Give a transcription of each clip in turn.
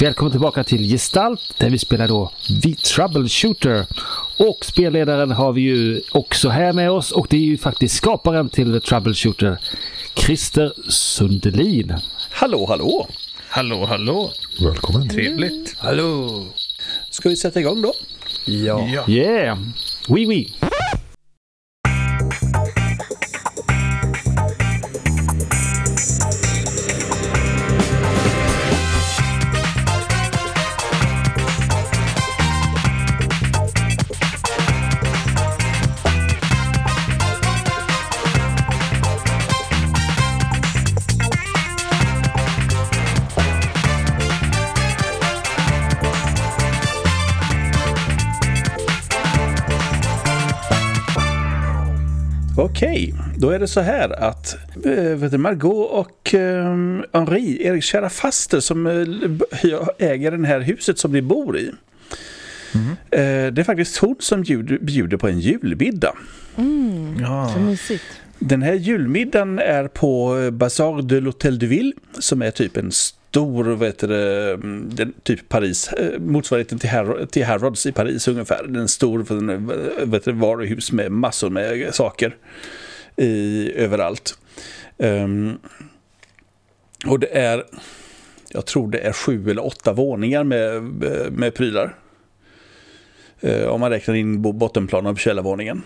Välkommen tillbaka till Gestalt där vi spelar då The Troubleshooter. Och spelledaren har vi ju också här med oss och det är ju faktiskt skaparen till The Troubleshooter, Christer Sundelin. Hallå, hallå! Hallå, hallå! Välkommen. Trevligt. Hallå! Ska vi sätta igång då? Ja. Yeah! Oui, oui! Då är det så här att äh, vet du, Margot och äh, Henri, Eriks kära faster som äh, äger det här huset som ni bor i. Mm. Eh, det är faktiskt hon som bjuder, bjuder på en julmiddag. Mm, Ja. så mysigt. Den här julmiddagen är på Bazar de l'Hôtel de Ville som är typ en stor, vet du, det, den, typ Paris, motsvarigheten till, Har till Harrods i Paris ungefär. Den stor eh, vet du, varuhus med massor med saker i, överallt. Um, och det är, jag tror det är sju eller åtta våningar med, med prylar. Uh, om man räknar in bottenplanen och källarvåningen.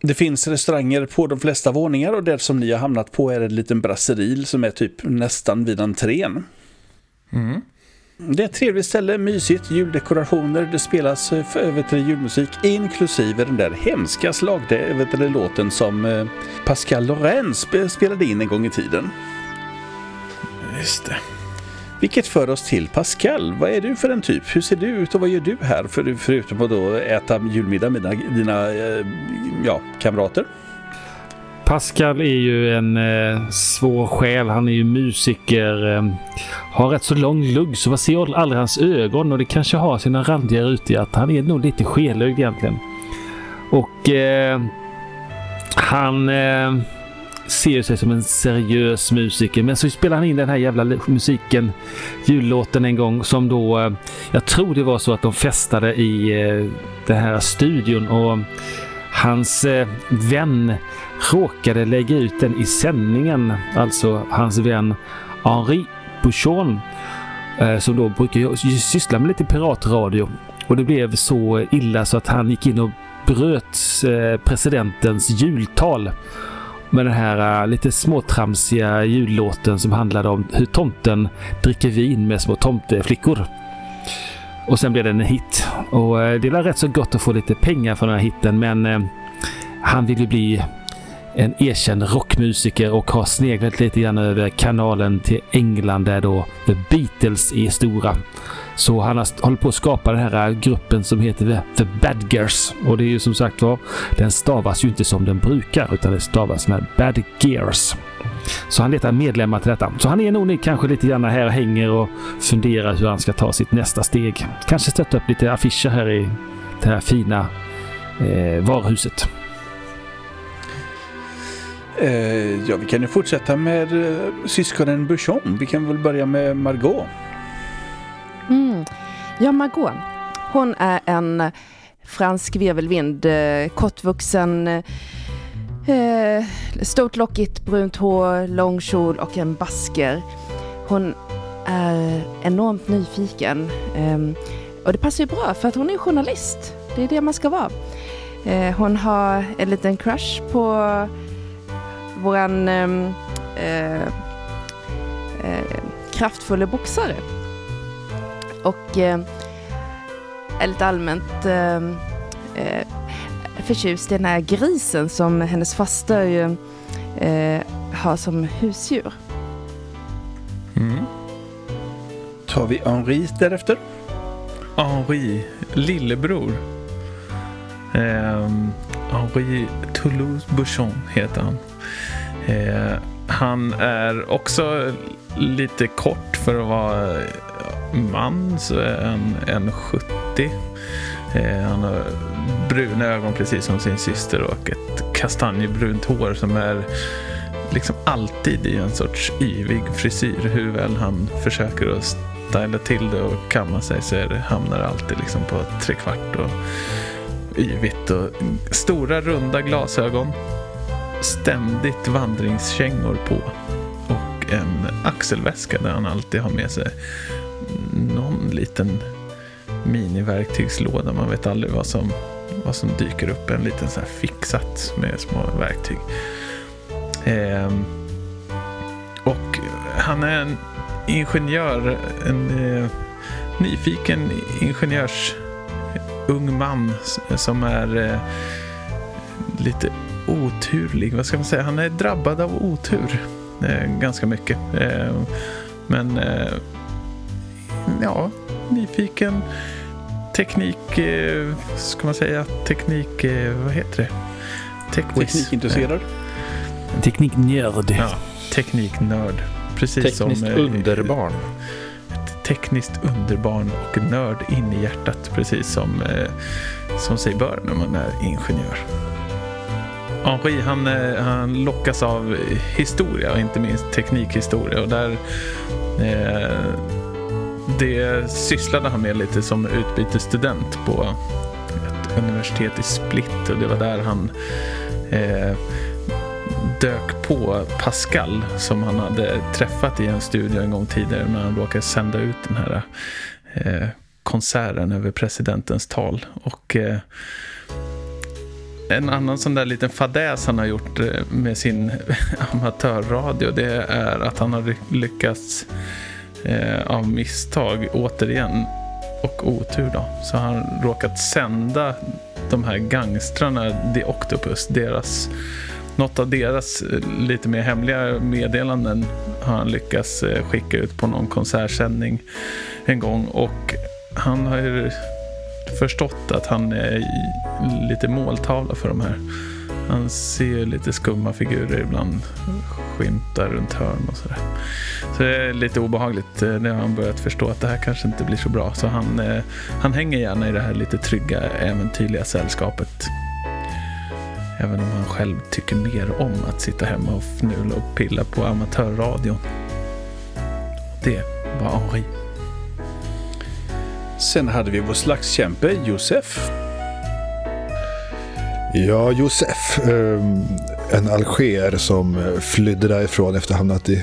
Det finns restauranger på de flesta våningar och det som ni har hamnat på är en liten brasseril som är typ nästan vid entrén. Mm. Det är ett trevligt ställe, mysigt, juldekorationer, det spelas eh, för över till julmusik inklusive den där hemska slagde, låten som eh, Pascal Lorenz sp- spelade in en gång i tiden. Just det. Vilket för oss till Pascal. Vad är du för en typ? Hur ser du ut och vad gör du här för, förutom att då äta julmiddag med dina, dina eh, ja, kamrater? Pascal är ju en eh, svår själ. Han är ju musiker. Eh, har rätt så lång lugg så man ser aldrig hans ögon och det kanske har sina randiga ut i att han är nog lite skelögd egentligen. Och eh, han eh, ser sig som en seriös musiker men så spelar han in den här jävla musiken, jullåten en gång som då, eh, jag tror det var så att de festade i eh, den här studion och hans eh, vän råkade lägga ut den i sändningen. Alltså hans vän Henri Bouchon eh, som då brukar syssla med lite piratradio. Och det blev så illa så att han gick in och bröt eh, presidentens jultal med den här eh, lite småtramsiga jullåten som handlade om hur tomten dricker vin med små tomteflickor. Och sen blev den en hit. Och det är rätt så gott att få lite pengar för den här hitten men han vill ju bli en erkänd rockmusiker och har sneglat lite grann över kanalen till England där då The Beatles är stora. Så han har hållit på att skapa den här gruppen som heter The Bad Gears. Och det är ju som sagt var, den stavas ju inte som den brukar utan det stavas med Bad Gears. Så han letar medlemmar till detta. Så han är nog kanske lite grann här och hänger och funderar hur han ska ta sitt nästa steg. Kanske sätta upp lite affischer här i det här fina eh, varuhuset. Eh, ja, vi kan ju fortsätta med eh, syskonen Bouchon. Vi kan väl börja med Margot. Mm. Ja, Margot. Hon är en fransk virvelvind, eh, kortvuxen, eh, stort lockigt brunt hår, lång kjol och en basker. Hon är enormt nyfiken. Eh, och det passar ju bra för att hon är journalist. Det är det man ska vara. Eh, hon har en liten crush på våran eh, eh, kraftfulla boxare. Och eh, är lite allmänt eh, eh, förtjust i den här grisen som hennes faster eh, har som husdjur. Mm. Tar vi Henri därefter. Henri, lillebror. Um, Henri Toulouse Bouchon heter han. Eh, han är också lite kort för att vara eh, man, så är han en 70. Eh, han har bruna ögon precis som sin syster och ett kastanjebrunt hår som är liksom alltid i en sorts yvig frisyr hur väl han försöker att styla till det och kamma sig så är det, hamnar det alltid liksom på trekvart och yvigt och stora runda glasögon. Ständigt vandringskängor på och en axelväska där han alltid har med sig någon liten miniverktygslåda. Man vet aldrig vad som, vad som dyker upp. En liten så här fixat med små verktyg. Eh, och han är en ingenjör, en eh, nyfiken ingenjörs ung man som är eh, lite oturlig. Vad ska man säga? Han är drabbad av otur eh, ganska mycket. Eh, men eh, ja, nyfiken. Teknik, eh, ska man säga, teknik, eh, vad heter det? Techwiz. Teknikintresserad. Tekniknörd. Ja, tekniknörd. Precis Tekniskt som... eh, underbarn. Ett tekniskt underbarn och nörd in i hjärtat. Precis som, eh, som sig bör när man är ingenjör. Henri han, eh, han lockas av historia och inte minst teknikhistoria. Och där, eh, det sysslade han med lite som utbytesstudent på ett universitet i Split. Och det var där han eh, dök på Pascal som han hade träffat i en studio en gång tidigare när han råkade sända ut den här eh, konserten över presidentens tal. Och eh, en annan sån där liten fadäs han har gjort eh, med sin amatörradio det är att han har lyckats eh, av misstag återigen och otur då. Så har han råkat sända de här gangstrarna The Octopus, deras något av deras eh, lite mer hemliga meddelanden har han lyckats eh, skicka ut på någon konsertsändning en gång. Och han har ju förstått att han är lite måltavla för de här. Han ser lite skumma figurer ibland skymta runt hörn och sådär. Så det är lite obehagligt. Eh, nu har han börjat förstå att det här kanske inte blir så bra. Så han, eh, han hänger gärna i det här lite trygga, äventyrliga sällskapet. Även om han själv tycker mer om att sitta hemma och fnula och pilla på amatörradion. Det var Henri. Sen hade vi vår slagskämpe Josef. Ja, Josef. Ehm, en alger som eh, flydde därifrån efter att ha hamnat i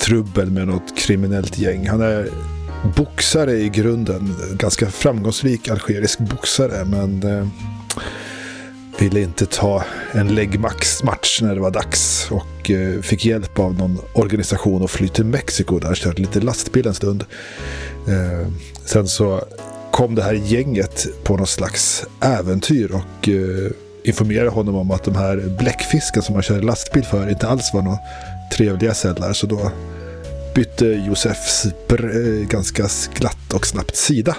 trubbel med något kriminellt gäng. Han är boxare i grunden. Ganska framgångsrik algerisk boxare, men eh, ville inte ta en läggmatch när det var dags och eh, fick hjälp av någon organisation att fly till Mexiko där han körde lite lastbil en stund. Eh, sen så kom det här gänget på något slags äventyr och eh, informerade honom om att de här bläckfisken som han körde lastbil för inte alls var några trevliga sällar. Så då bytte Josefs ganska glatt och snabbt sida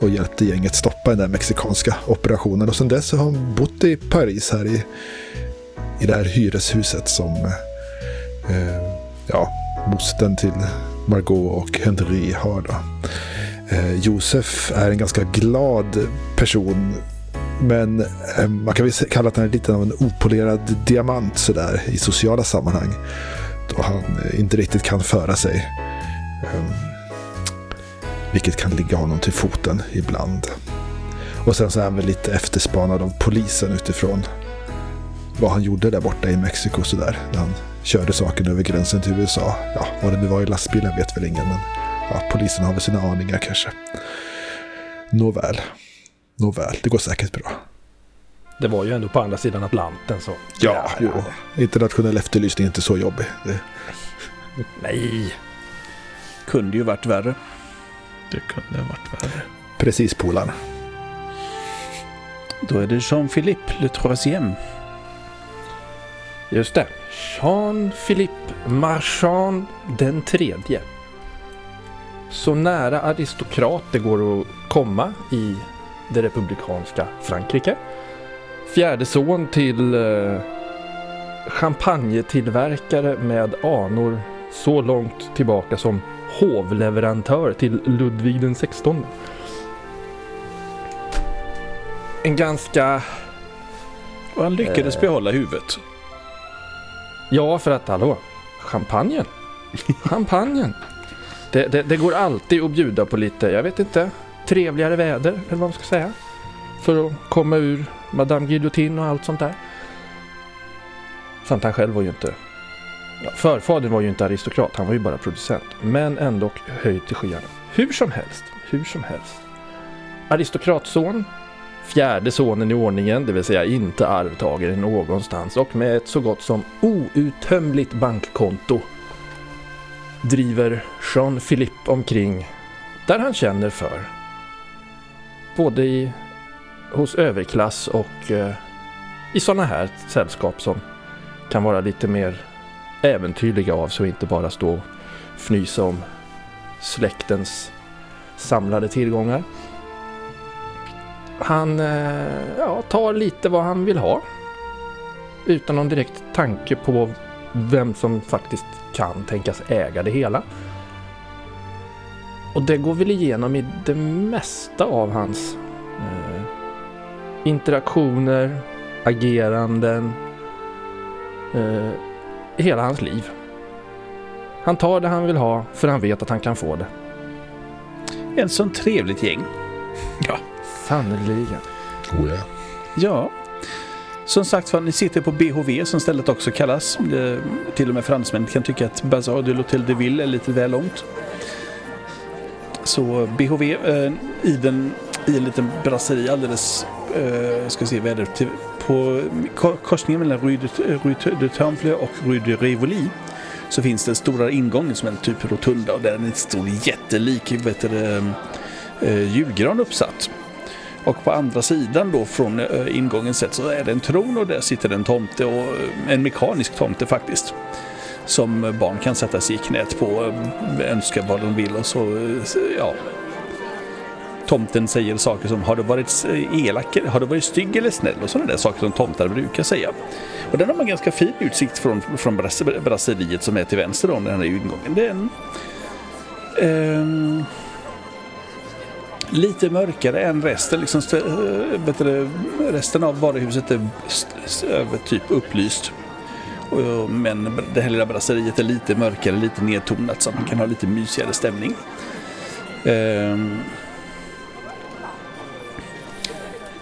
och hjälpte gänget stoppa den där mexikanska operationen. Och sen dess har han bott i Paris här i, i det här hyreshuset som eh, ja, mostern till Margot och Henry har. Då. Eh, Josef är en ganska glad person. Men eh, man kan väl kalla att han är lite av en opolerad diamant sådär i sociala sammanhang. Då han inte riktigt kan föra sig. Eh, vilket kan ligga honom till foten ibland. Och sen så är han väl lite efterspanad av polisen utifrån vad han gjorde där borta i Mexiko sådär. När han körde saken över gränsen till USA. Ja, vad det nu var i lastbilen vet väl ingen. Men ja, polisen har väl sina aningar kanske. Nåväl. Nåväl, det går säkert bra. Det var ju ändå på andra sidan Atlanten så. Ja, jo. Internationell efterlysning är inte så jobbig. Det, Nej. Kunde ju varit värre. Det kunde ha varit värre. precis polarna. Då är det Jean-Philippe Le Troisième. Just det. Jean-Philippe Marchand den tredje. Så nära aristokrat det går att komma i det republikanska Frankrike. Fjärde son till eh, champagnetillverkare med anor så långt tillbaka som hovleverantör till Ludvig den 16. En ganska Och han lyckades Eh. behålla huvudet. Ja, för att hallå, champagnen. Champagnen. Det, det, det går alltid att bjuda på lite, jag vet inte, trevligare väder eller vad man ska säga. För att komma ur Madame Guillotine och allt sånt där. Samt han själv var ju inte... Ja, förfadern var ju inte aristokrat, han var ju bara producent. Men ändå höjd till skyarna. Hur som helst, hur som helst. Aristokratson, fjärde sonen i ordningen, det vill säga inte arvtagare någonstans och med ett så gott som outtömligt bankkonto driver Jean-Philippe omkring där han känner för. Både i, hos överklass och eh, i sådana här sällskap som kan vara lite mer äventyrliga av sig och inte bara stå och fnysa om släktens samlade tillgångar. Han eh, ja, tar lite vad han vill ha. Utan någon direkt tanke på vem som faktiskt kan tänkas äga det hela. Och det går väl igenom i det mesta av hans eh, interaktioner, ageranden, eh, hela hans liv. Han tar det han vill ha för han vet att han kan få det. En sån trevligt gäng. Sannerligen. Oh, ja. Ja. Som sagt ni sitter på BHV som stället också kallas. Till och med fransmän kan tycka att Bazar de l'Hôtel de Ville är lite väl långt. Så BHV eh, i, den, i en liten brasserie alldeles, eh, ska se det, till, på korsningen mellan Rue de, Rue de Temple och Rue de Rivoli så finns det en stora ingång som är en typ rotunda och där är en stor jättelik vet du, eh, eh, julgran uppsatt. Och på andra sidan då från eh, ingången sett så är det en tron och där sitter en tomte och eh, en mekanisk tomte faktiskt. Som barn kan sätta sig i knät på, önska vad de vill och så, ja. Tomten säger saker som har du varit elak, har du varit stygg eller snäll och sådana där saker som tomtar brukar säga. Och den har man ganska fin utsikt från, från brasseriet som är till vänster om den här ingången. Det är en, ehm, lite mörkare än resten. Liksom, st- eh, vet du, resten av varuhuset är st- st- typ upplyst. Men det här lilla brasseriet är lite mörkare, lite nedtonat så man kan ha lite mysigare stämning. Ehm.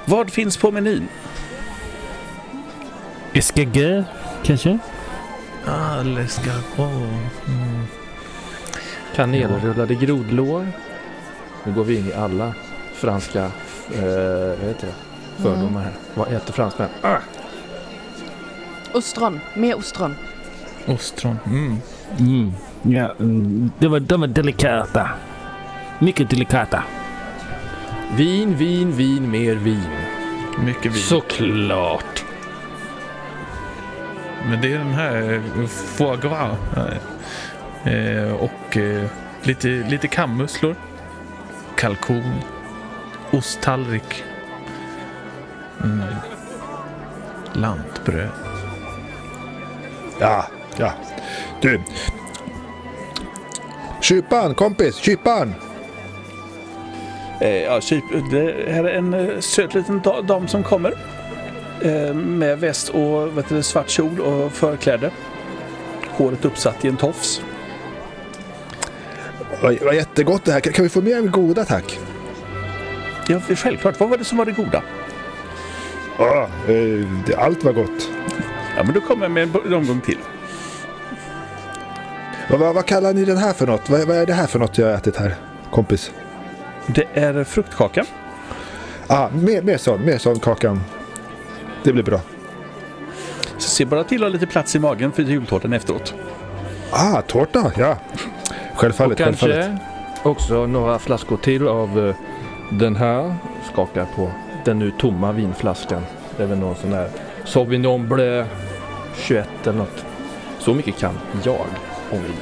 Vad finns på menyn? Escargot, kanske? Ah, l'escargot. Mm. Kanelrullade grodlår. Nu går vi in i alla franska eh, vad heter det? fördomar här. Vad äter fransmän? Ah! Ostron, mer ostron. Ostron. Mm. Mm. Ja, mm, det var, de var delikata. Mycket delikata. Vin, vin, vin, mer vin. Mycket vin. Såklart. Men det är den här eh, foie gras. Eh, och eh, lite, lite kammusslor. Kalkon. Osttallrik. Mm. Lantbröd. ja, ja. Du. Kyparen, kompis, kyparen. Eh, ja, det här är en eh, söt liten da- dam som kommer. Eh, med väst och vet du, svart kjol och förkläde. Håret uppsatt i en tofs. Vad, jättegott det här. Kan, vi få mer goda tack? Ja, självklart. Vad var det som var det goda? Ja, eh, det, allt var gott. Ja, men då kommer jag med en omgång till. Vad, vad, vad kallar ni den här för något? Vad, vad är det här för något jag har ätit här, kompis? Det är fruktkaka. Ah, mer, mer sån, mer sån kakan. Det blir bra. Så se bara till att ha lite plats i magen för jultårtan efteråt. Ah, tårta, ja. Självfallet, Och kanske självfallet. också några flaskor till av eh, den här. Skakar på den nu tomma vinflaskan. Det är väl någon sån där Sauvignon Bleu 21 eller något. Så mycket kan jag om vin.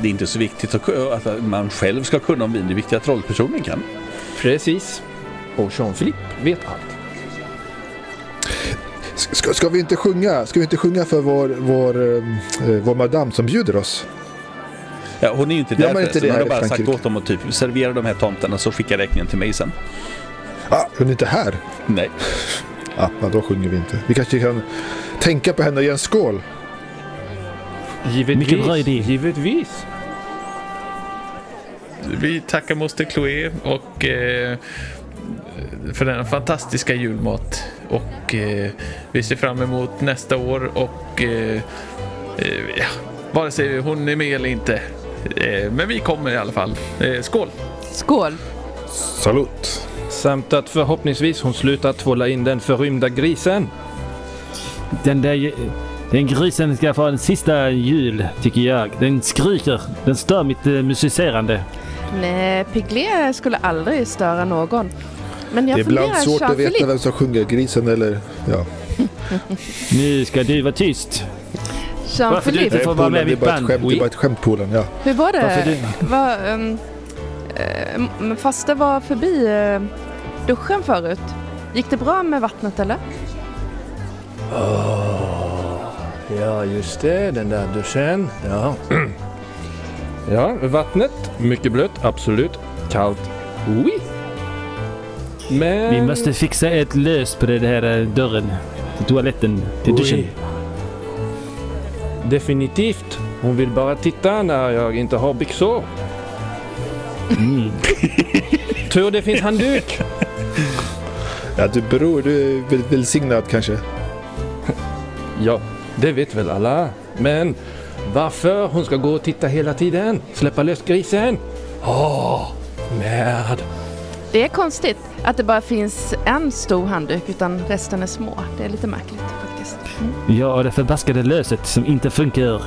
Det är inte så viktigt att, att man själv ska kunna om vin. Det är viktigt att rollpersonen kan. Precis. Och Jean-Philippe vet allt. Ska, ska vi inte sjunga? Ska vi inte sjunga för vår, vår, eh, vår madam som bjuder oss? Ja, hon är ju inte Ja, där inte förresten. det Hon har bara sagt åt dem att typ servera de här tomtarna så skicka räkningen till mig sen. Ah, hon är inte här. Nej. Ah, ja, då sjunger vi inte. Vi kanske kan tänka på henne och ge en skål. Givetvis. Mycket bra idé. Givetvis. vi tackar moster Chloé och eh, för denna fantastiska julmat. Och eh, vi ser fram emot nästa år och eh, eh, ja, vare sig hon är med eller inte. Eh, men vi kommer i alla fall. Eh, skål! Skål! Salut! Samt att förhoppningsvis hon slutar tvåla in den förrymda grisen. Den där den grisen ska få en sista jul, tycker jag. Den skriker. Den stör mitt eh, musicerande. Nej, Piglet skulle aldrig störa någon. Men jag det är ibland funderar, svårt att veta vem som sjunger grisen eller... Ja. Nu ska du vara tyst. Varför du Jean-Philippe, inte får vara med det är mitt bara ett band. skämt, det är bara ett skämt Polen, ja. hur var Varför det? det? Var, um, uh, fasta var förbi uh, duschen förut. Gick det bra med vattnet eller? Ja, just det. Den där duschen. Ja. ja, vattnet. Mycket blött, absolut. Kallt. Oui. Men... Vi måste fixa ett lös på den här eh, dörren. Till toaletten. Till duschen. Oui. Definitivt. Hon vill bara titta när jag inte har byxor. Mm. Tur det finns handduk. Ja, du bror, du är väl- välsignad kanske. Ja, det vet väl alla. Men varför hon ska gå och titta hela tiden? Släppa lös grisen? Åh, märd. Det är konstigt att det bara finns en stor handduk utan resten är små. Det är lite märkligt faktiskt. Mm. Ja, och det förbaskade löset som inte funkar.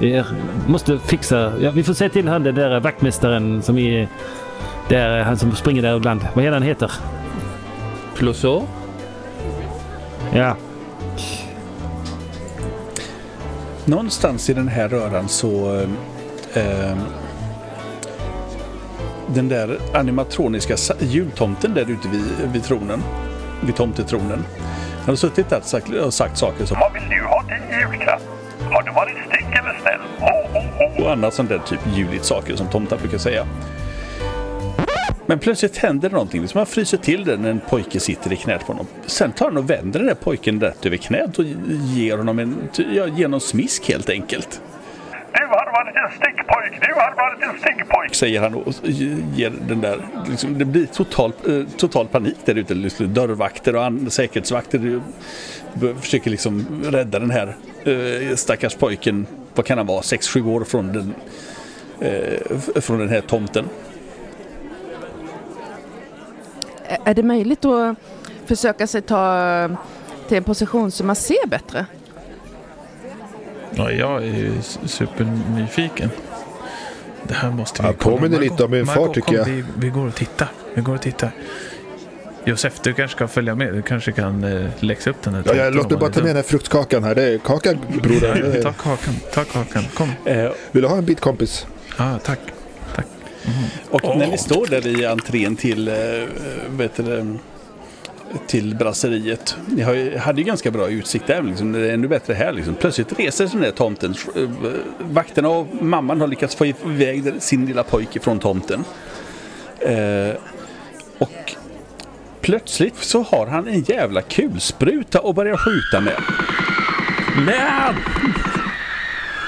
Är, måste fixa. Ja, vi får se till han den där vaktmästaren som är där, han som springer där ibland. Vad heter han heter? Plusår? Ja, Någonstans i den här röran så... Eh, den där animatroniska jultomten där ute vid, vid tronen. Vid tomtetronen. Han har suttit där och sagt, och sagt saker som Vad vill du ha till julklapp? Har du varit stygg eller snäll? Ho, ho, ho. och annat sånt där typ juligt saker som tomtar brukar säga. Men plötsligt händer det någonting. Liksom han fryser till det när en pojke sitter i knät på honom. Sen tar han och vänder den där pojken rätt över knät och ger honom en, ja, ger honom smisk helt enkelt. Du har varit en stygg pojk. Du har varit en stygg pojk. Säger han och ger den där. Liksom, det blir total, eh, total panik där ute. Liksom, dörrvakter och säkerhetsvakter försöker liksom rädda den här eh, stackars pojken. Vad kan han vara? 6-7 år från den, eh, från den här tomten. Är det möjligt att försöka sig ta till en position så man ser bättre? Ja, jag är supernyfiken. Det här måste vi Ja, kolla. påminner lite om min far, Margot, tycker kom, jag. Vi, vi går och tittar. Vi går och tittar. Josef, du kanske ska följa med. Du kanske kan eh, läxa upp den här Ja, jag, tomten låt mig bara ta är med den här fruktkakan här. Det är kaka broder. Ta kakan. Ta kakan. Kom. Eh, Vill du ha en bit kompis? Ah, tack. Tack. och när ni står där i entrén till, eh, vet du, till brasseriet. Ni har ju, hade ju ganska bra utsikt där, liksom, det är ännu bättre här. Liksom. Plötsligt reser sig den där tomten. Eh, Vakterna och mamman har lyckats få iväg sin lilla pojke från tomten. Eh, och plötsligt så har han en jävla kulspruta och börjar skjuta med. Men!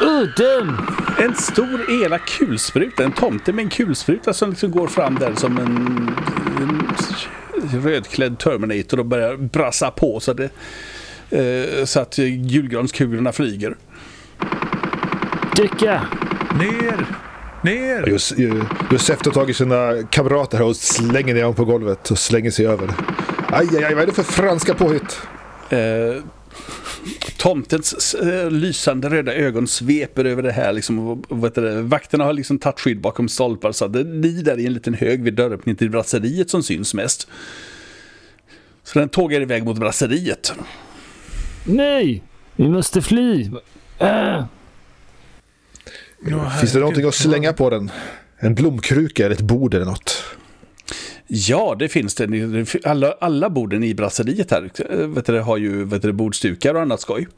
Udden! En stor elak kulspruta, en tomte med en kulspruta som liksom går fram där som en, en rödklädd Terminator och börjar brassa på så, det, eh, så att julgranskulorna flyger. Dyka! Ner! Ner! Just, Josef tar tag i sina kamrater här och slänger ner dem på golvet och slänger sig över. Aj, aj, aj, vad är det för franska påhitt? Eh, tomtens eh, lysande röda ögon sveper över det här. Liksom, och, och, vet du, det, vakterna har liksom tagit skydd bakom stolpar så att det är där i en liten hög vid dörröppningen till brasseriet som syns mest. Så den tågar iväg mot brasseriet. Nej! Vi måste fly! Äh. Ja, Finns det någonting att slänga på den? En blomkruka eller ett bord eller något? Ja, det finns det. Alla, alla borden i brasseriet här eh, vet du, har ju vet du, bordsdukar och annat skoj.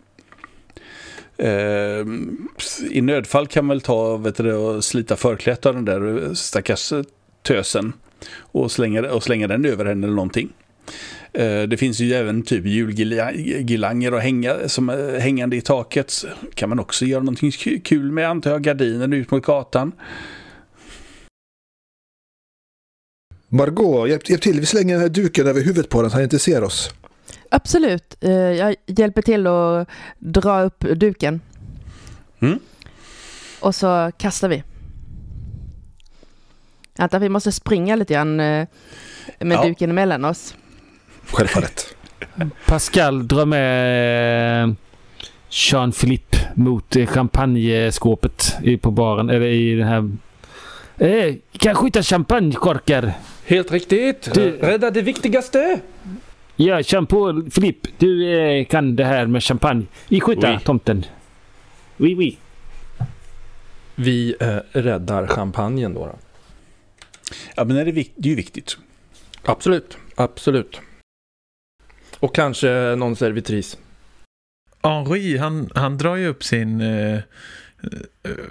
Eh, I nödfall kan man väl ta vet du, och slita förklädet av den där eh, stackars eh, tösen och slänga, och slänga den över henne eller någonting. Eh, Det finns ju även typ julgirlanger och hänga, som är hängande i taket. kan man också göra någonting kul med, antar jag. Gardiner ut mot gatan. Margot, hjälp, hjälp till. Vi slänger den här duken över huvudet på den så han inte ser oss. Absolut. Eh, Jag hjälper till att dra upp duken. Mm. Och så kastar vi. Vänta, vi måste springa lite grann eh, med Ja. duken emellan oss. Självfallet. Pascal drar med eh, Jean-Philippe mot champagneskåpet i- på baren. Eller i den här... Eh, kan skjuta champagnekorkar. Helt riktigt. Du- Rädda det viktigaste. Ja, Jean-Paul Philippe, du eh, kan det här med champagne. I skjuta Oui. tomten. Oui, oui. Vi eh, räddar champagnen då. då. Ja, men det är, vik- det är ju viktigt. Absolut, absolut. Och kanske någon servitris. Henri, han, han drar ju upp sin eh,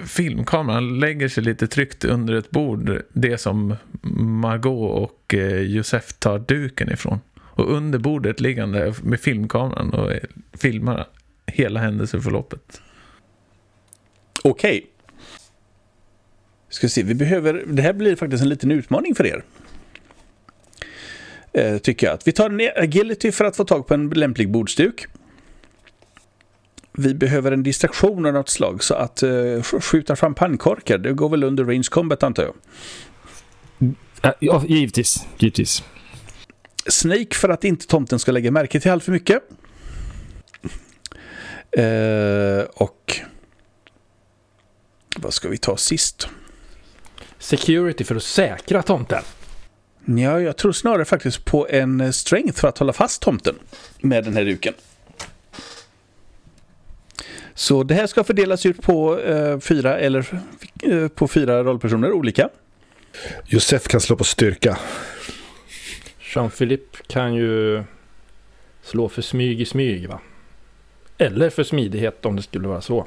Filmkameran lägger sig lite tryggt under ett bord. Det som Margot och eh, Josef tar duken ifrån. Och under bordet ligger han där med filmkameran och eh, filmar hela händelseförloppet. Okej. Ska se, vi behöver... Det här blir faktiskt en liten utmaning för er. Eh, tycker jag. Att vi tar en agility för att få tag på en lämplig bordsduk. Vi behöver en distraktion av något slag så att sk- skjuta champagnekorkar, det går väl under range combat antar jag. Ja, givetvis. Givetvis. Snake för att inte tomten ska lägga märke till allt för mycket. Eh, och... Vad ska vi ta sist? Security för att säkra tomten. Ja, jag tror snarare faktiskt på en eh, strength för att hålla fast tomten med den här duken. Så det här ska fördelas ut på eh, fyra eller eh, på fyra rollpersoner olika. Josef kan slå på styrka. Jean-Philippe kan ju slå för smyg i smyg va? Eller för smidighet om det skulle vara så.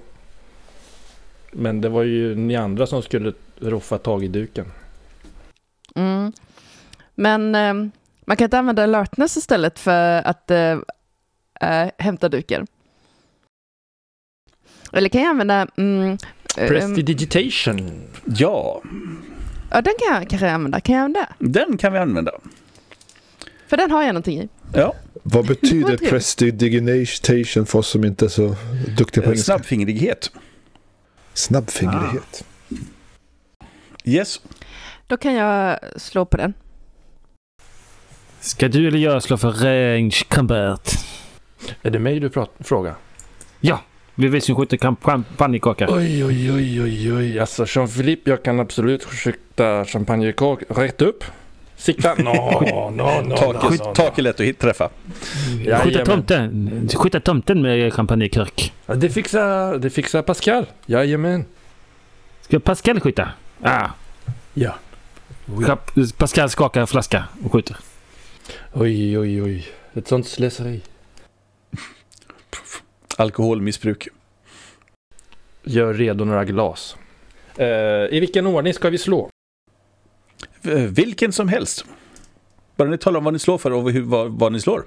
Men det var ju ni andra som skulle roffa tag i duken. Mm. Men eh, man kan inte använda alertness istället för att eh, äh, hämta duken. Eller kan jag använda... Mm, eh, Prestidigitation. Ja, ja, den kan jag kanske använda. Kan jag använda den kan vi använda. För den har jag någonting i. Ja, Vad betyder prestidigitation för oss som inte är så duktiga på eh, engelska? snabbfingrighet. Snabbfingrighet. Yes. Då kan jag slå på den. Ska du eller jag slå för range combat? Är det mig du frågar? Ja, vi vill ju skjuta kamp- champagnekorkar. Oj, oj, oj, oj, oj. Alltså Jean-Philippe, jag kan absolut skjuta champagnekork rätt upp. Sikta. No, no, no. Tak, no, no. tak är lätt att hit- träffa. Skjuta tomten. Skjuta tomten med champagnekork. Det fixar, det fixar Pascal. Jajamän. Ska Pascal skjuta? Ah. Ja. Pascal skakar en flaska och skjuter. Oj, oj, oj. Ett sånt slöseri. Alkoholmissbruk. Gör redo några glas. Eh, I vilken ordning ska vi slå? Vilken som helst. Bara ni talar om vad ni slår för och hur, vad, vad ni slår.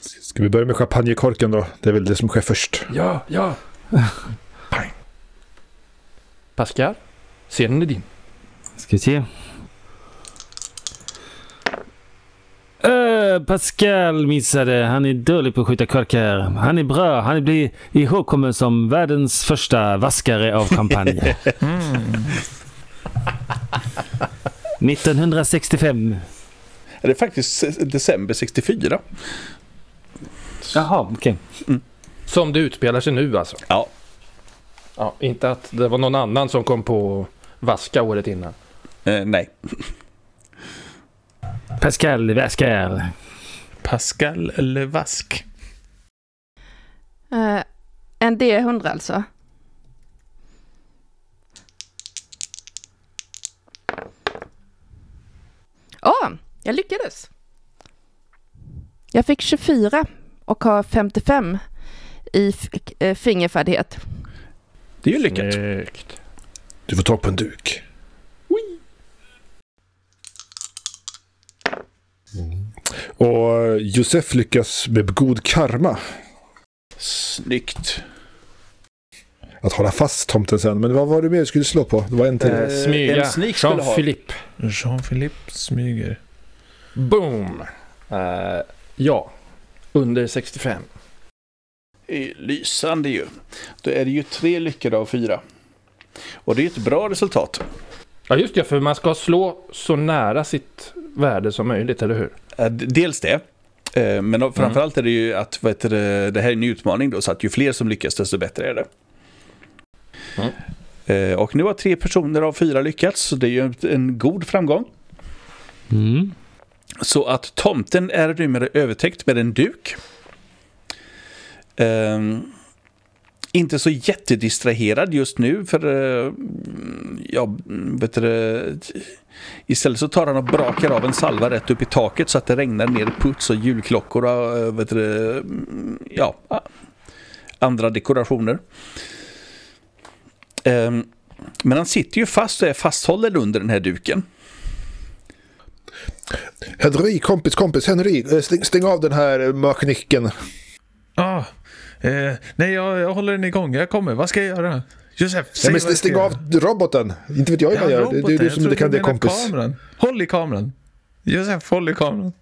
Ska vi börja med champagnekorken då? Det är väl det som sker först. Ja, ja. Pang. Pascal, scenen är din. Ska vi se. Äh, Pascal missade. Han är dålig på att skjuta korkar. Han är bra. Han blir ihågkommen som världens första vaskare av champagne. 1965. Det är faktiskt december 64. Jaha, okej. Som det utspelar sig nu alltså. Ja. Ja, inte att det var någon annan som kom på vaska året innan. Eh, nej. Pascal vaskar. Pascal eller Vask? Eh, en D100 alltså. Åh, jag lyckades. Jag fick 24 och har 55 i eh, fingerfärdighet. Det är ju lyckat. Snyggt. Du får tag på en duk. Mm. Och Josef lyckas med god karma Snyggt. att hålla fast tomten sen. Men vad var det mer du skulle slå på? Det var en till. Eh, Smyga. en sneak skulle ha. Jean-Philippe. Jean-Philippe smyger. Boom! Eh, ja, under 65. är lysande ju. Då är det ju tre lyckade av fyra. Och det är ett bra resultat. Ja just det, för man ska slå så nära sitt värde som möjligt, eller hur? Eh, Dels det. Eh, Men framförallt är det ju att vad heter det, det här är en utmaning då, så att ju fler som lyckas desto bättre är det. Eh, Och nu har tre personer av fyra lyckats, så det är ju en god framgång. Mm. Så att tomten är numera övertäckt med en duk. Ehm, inte så jättedistraherad just nu för eh, ja, vet du, istället så tar han och brakar av en salva rätt upp i taket så att det regnar ner puts och julklockor och eh, vet du, mm, ja, a- andra dekorationer. Ehm, men han sitter ju fast och är fasthållen under den här duken. Henry, kompis, kompis, Henry, eh, stäng, stäng av den här möknyckeln. Ah, eh, nej, jag, jag håller den igång. Jag kommer. Vad ska jag göra? Josef, säg men vad jag ska stäng göra. av roboten. Inte vet jag vad jag gör. Det, det är du som inte kan det, kompis. Kameran. Håll i kameran. Josef, håll i kameran.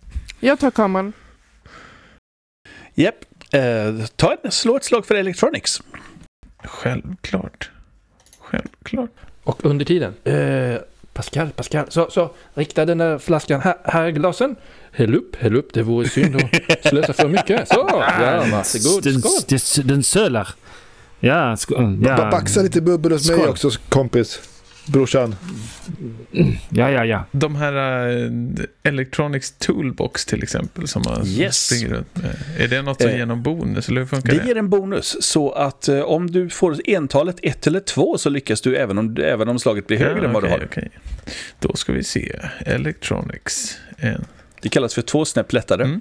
Jag tar kameran. Japp, eh, ta en, slå ett slag för Electronics. Självklart. Självklart. Och under tiden, eh, Pascal, Pascal, så, så rikta den där flaskan här, här i glasen. Häll upp, häll upp, det vore synd att slösa för mycket. Så, ja, varsågod, Den, den, den sölar. Ja, ja. Baxa lite bubbel hos mig också, kompis. Brorsan. ja, ja, ja. De här uh, Electronics Toolbox till exempel som man Yes. springer runt med. Är det något som Eh, ger någon bonus eller hur funkar Det det? ger en bonus, så att eh, om du får entalet 1 eller 2 så lyckas du även om, även om slaget blir högre än vad du okej, har. okej. Då ska vi se. Electronics. En, Det kallas för två snäpp lättare. Mm.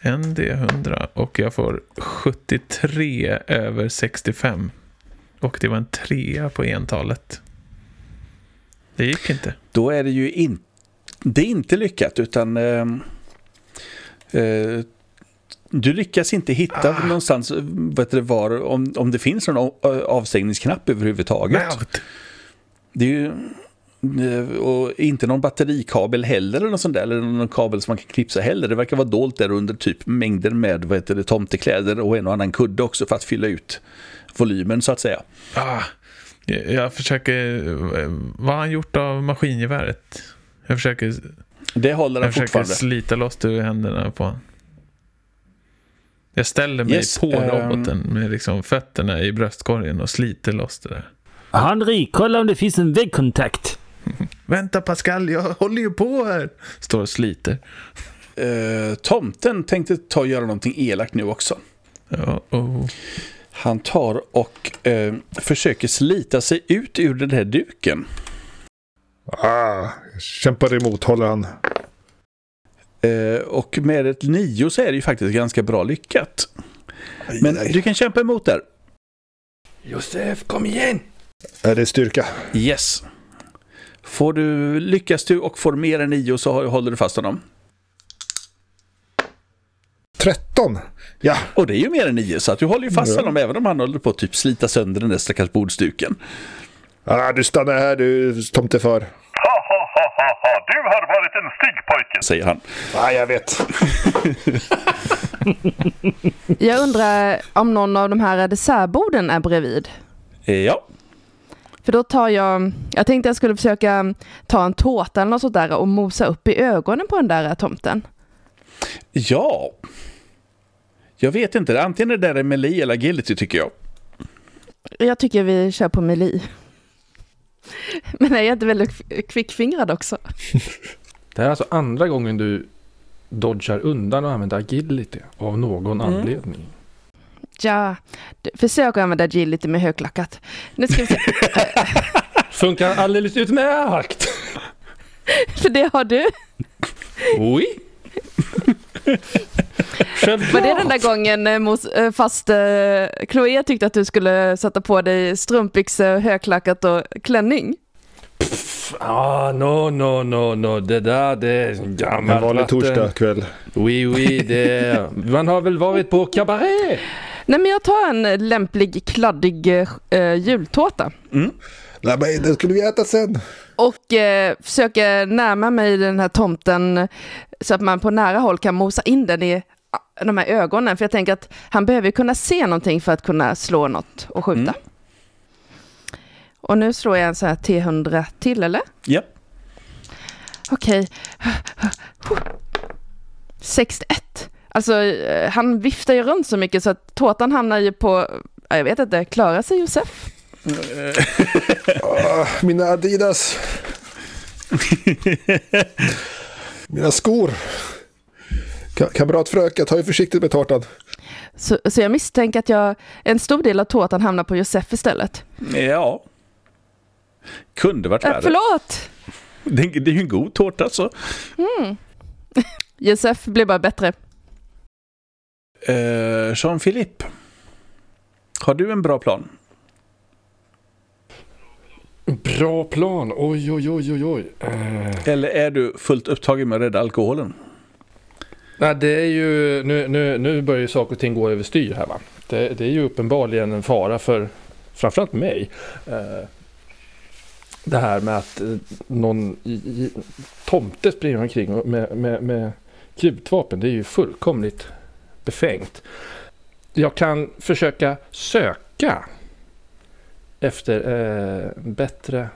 en D100 och jag får 73 över 65. Och det var en trea på entalet. Det gick inte. Då är det ju in, det är inte lyckat utan eh, eh, du lyckas inte hitta någonstans eh, vet du, var, om, om det finns någon av- avstängningsknapp överhuvudtaget. Det är ju och inte någon batterikabel heller eller något sånt där, eller någon kabel som man kan klipsa heller. Det verkar vara dolt där under typ mängder med vad heter det, tomtekläder och en och annan kudde också för att fylla ut volymen så att säga. Ah, jag, jag försöker... eh, Vad har han gjort av maskingeväret? Jag försöker, Det håller jag den försöker slita loss det ur händerna på. Jag ställer mig Yes, på ehm. roboten med liksom fötterna i bröstkorgen och sliter loss det där. Henri, kolla om det finns en väggkontakt. Vänta Pascal, jag håller ju på här. Står och sliter. Eh, tomten tänkte ta och göra någonting elakt nu också. Ja, oh. Han tar och eh, försöker slita sig ut ur den här duken. Ah, kämpar emot, håller han. Eh, och med ett nio så är det ju faktiskt ganska bra lyckat. Men du kan kämpa emot där. Josef, kom igen! Är det styrka? Yes. Får du, lyckas du och får mer än nio så håller du fast honom. 13. Ja, Och det är ju mer än nio så att du håller ju fast Ja. honom även om han håller på att typ slita sönder den där stackars bordsduken. ah, du stannar här du tomtefar. Ha, ha, ha, ha, ha. Du har varit en stygg pojke. Säger han. Ah, jag vet. Jag undrar om någon av de här dessertborden är bredvid. Eh, ja, För då tar jag, jag tänkte jag skulle försöka ta en tårta eller något sånt där och mosa upp i ögonen på den där tomten. ja. Jag vet inte, antingen det där är melee eller agility tycker jag. Jag tycker vi kör på meli. Men är jag inte väldigt kvickfingrad också? Det här är alltså andra gången du dodgar undan och använder agility av någon Mm. anledning. Ja, försök att använda agility med högklackat. Nu ska vi se. Funkar alldeles utmärkt! För det har du. Oui! Var det den där gången eh, eh, fast eh, Chloé tyckte att du skulle sätta på dig strumpbyxor, högklackat och klänning? Ah, no, no, no, no, det där det är En gammalt vanlig vatten. torsdagkväll. Oui, oui, det Man har väl varit på kabaré? Nej men jag tar en lämplig kladdig eh, jultårta. Nej, men den skulle vi äta sen. Och eh, försöker närma mig den här tomten så att man på nära håll kan mosa in den i ah, de här ögonen. För jag tänker att han behöver kunna se någonting för att kunna slå något och skjuta. Mm. Och nu slår jag en sån här T100 till, eller? Ja. Okej. 61. Alltså, eh, han viftar ju runt så mycket så att tårtan hamnar ju på, ja, jag vet inte, klarar sig Josef? Ah, mina Adidas. mina skor. Ka- Kamrat fröken, ta ju försiktigt med tårtan. Så, så jag misstänker att jag, en stor del av tårtan hamnar på Josef istället. Ja. Kunde varit Äh, värre. förlåt! Det, det är ju en god tårta så. Josef blir bara bättre. Uh, Jean-Philippe. Har du en bra plan? Bra plan. Oj, oj, oj, oj, oj. Eh, Eller är du fullt upptagen med att rädda alkoholen? nej, det är ju, nu, nu, nu börjar ju saker och ting gå överstyr här va. Det, det är ju uppenbarligen en fara för framförallt mig. Eh, det här med att någon i, i, tomte springer omkring med, med, med krutvapen. Det är ju fullkomligt befängt. Jag kan försöka söka efter eh, bättre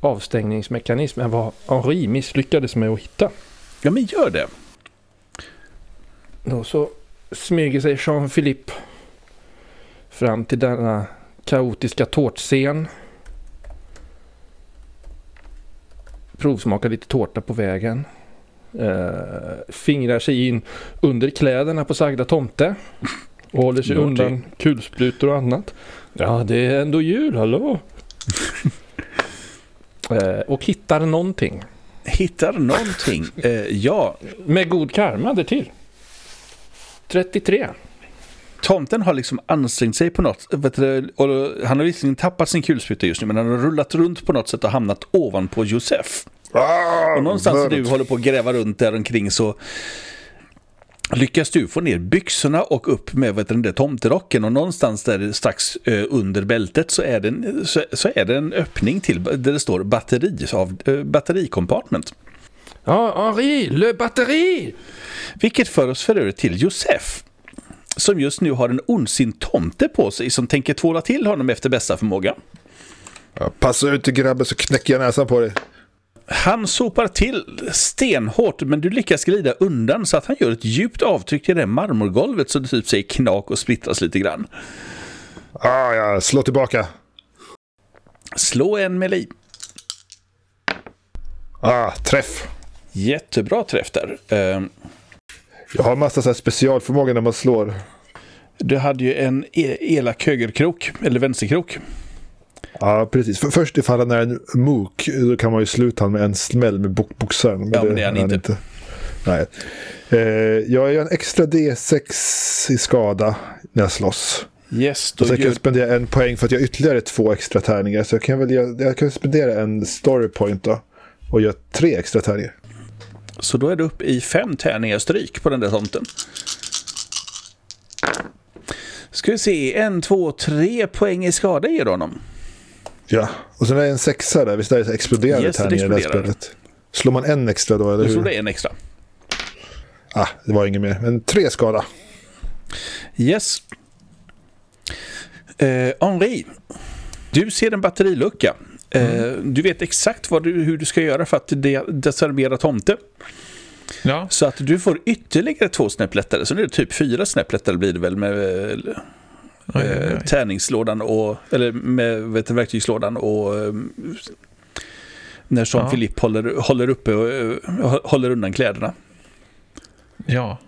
avstängningsmekanism än vad Henri misslyckades med att hitta. Ja, men gör det. Då så smyger sig Jean-Philippe fram till denna kaotiska tårtscen. Provsmakar lite tårta på vägen. Eh, fingrar sig in under kläderna på sagda tomte. Och håller sig undan kulsprutor och annat. Ja, det är ändå jul, hallå? eh, och hittar någonting. Hittar någonting. Eh, ja, Med god karma därtill. 33. tomten har liksom ansträngt sig på något. Du, han har visserligen tappat sin kulspruta just nu, men han har rullat runt på något sätt och hamnat ovanpå Josef. Och någonstans när du håller på att gräva runt där omkring så lyckas du få ner byxorna och upp med vet du, den där tomterocken och någonstans där strax eh, under bältet så är, det en, så, så är det en öppning till där det står batteri, av, eh, battericompartment. Ja, Henri, le batteri! Vilket för oss för övrigt till Josef. Som just nu har en ondsint tomte på sig som tänker tvåla till honom efter bästa förmåga. Ja, passa ut grabben så knäcker jag näsan på dig. Han sopar till stenhårt men du lyckas glida undan så att han gör ett djupt avtryck i det marmorgolvet så det typ säger knak och splittras lite grann. Ah, ja, slå tillbaka. Slå en melee. Ah, träff. Jättebra träff där. Eh, Jag har massa så här specialförmåga när man slår. Du hade ju en e- elak högerkrok, eller vänsterkrok. Ja, precis. För först ifall han är en mook, då kan man ju sluta han med en smäll med boxaren. Ja, men det är han inte. Nej. Eh, jag gör en extra D6 i skada när jag slåss. Yes, Och då sen kan gör, jag spendera en poäng för att jag har ytterligare två extra tärningar. Så jag kan, väl, göra- jag kan spendera en story point då. Och göra tre extra tärningar. så då är du uppe i fem tärningar stryk på den där tomten. Ska vi se, en, två, tre poäng i skada ger du honom. Ja, och sen är det en sexa där. Visst är det exploderande Yes, det tärningar i det här spelet? Slår man en extra då, eller Då slår hur? du en extra. Ah, det var inget mer. Men tre skada. Yes. Eh, Henri, du ser en batterilucka. Eh, Du vet exakt vad du, hur du ska göra för att de, desarmera tomte. Ja, Så att du får ytterligare två snäpp lättare. Så nu är det typ fyra snäpp lättare blir det väl med eh, oj, oj, eh, oj. tärningslådan och, eller med vet verktygslådan och eh, när Jean-Philippe håller, håller uppe och eh, håller undan kläderna. ja.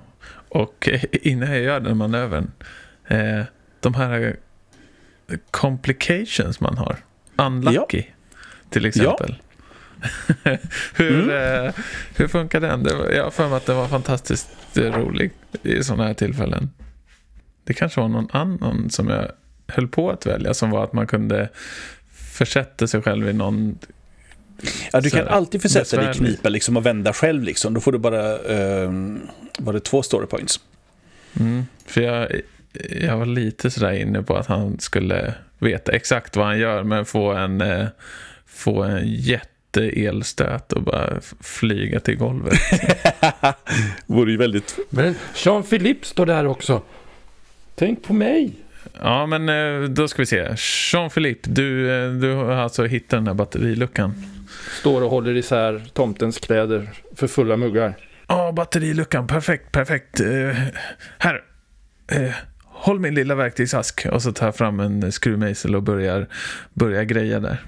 Och innan jag gör den manövern, eh, de här complications man har, unlucky till exempel. hur, Mm. eh, hur funkar den? Det var, jag har för mig att den var fantastiskt rolig i sådana här tillfällen. Det kanske var någon annan som jag höll på att välja som var att man kunde försätta sig själv i någon Ja, du kan här, alltid försätta dig i knipa liksom och vända själv liksom. Då får du bara, eh, var det två story points? Mm, för jag, jag var lite sådär inne på att han skulle veta exakt vad han gör men få en, eh, få en jätteelstöt och bara flyga till golvet. Vore ju väldigt... Men Jean-Philippe står där också. Tänk på mig. Ja, men eh, då ska vi se. Jean-Philippe, du, eh, du har alltså hittat den här batteriluckan. Står och håller isär tomtens kläder för fulla muggar. Ja, batteriluckan. Perfekt, perfekt. Eh, här. Eh, håll min lilla verktygsask. Och så tar jag fram en skruvmejsel och börjar, börjar greja där.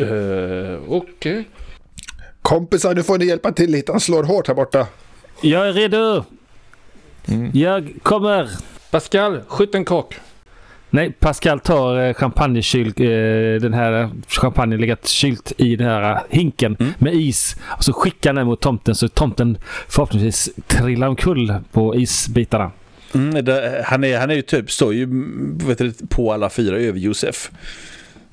Uh, Okej. Kompisar, nu får ni hjälpa till lite. Han slår hårt här borta. Jag är redo! Mm. Jag kommer! Pascal, skjut en kock. Nej, Pascal tar eh, champagnekyl, eh, den här champagnen legat kylt i den här eh, hinken Mm. med is. Och så skickar han den mot tomten så tomten förhoppningsvis trillar omkull på isbitarna. Mm, det, han, är, han är ju typ, står ju mm, vet du, på alla fyra över Josef.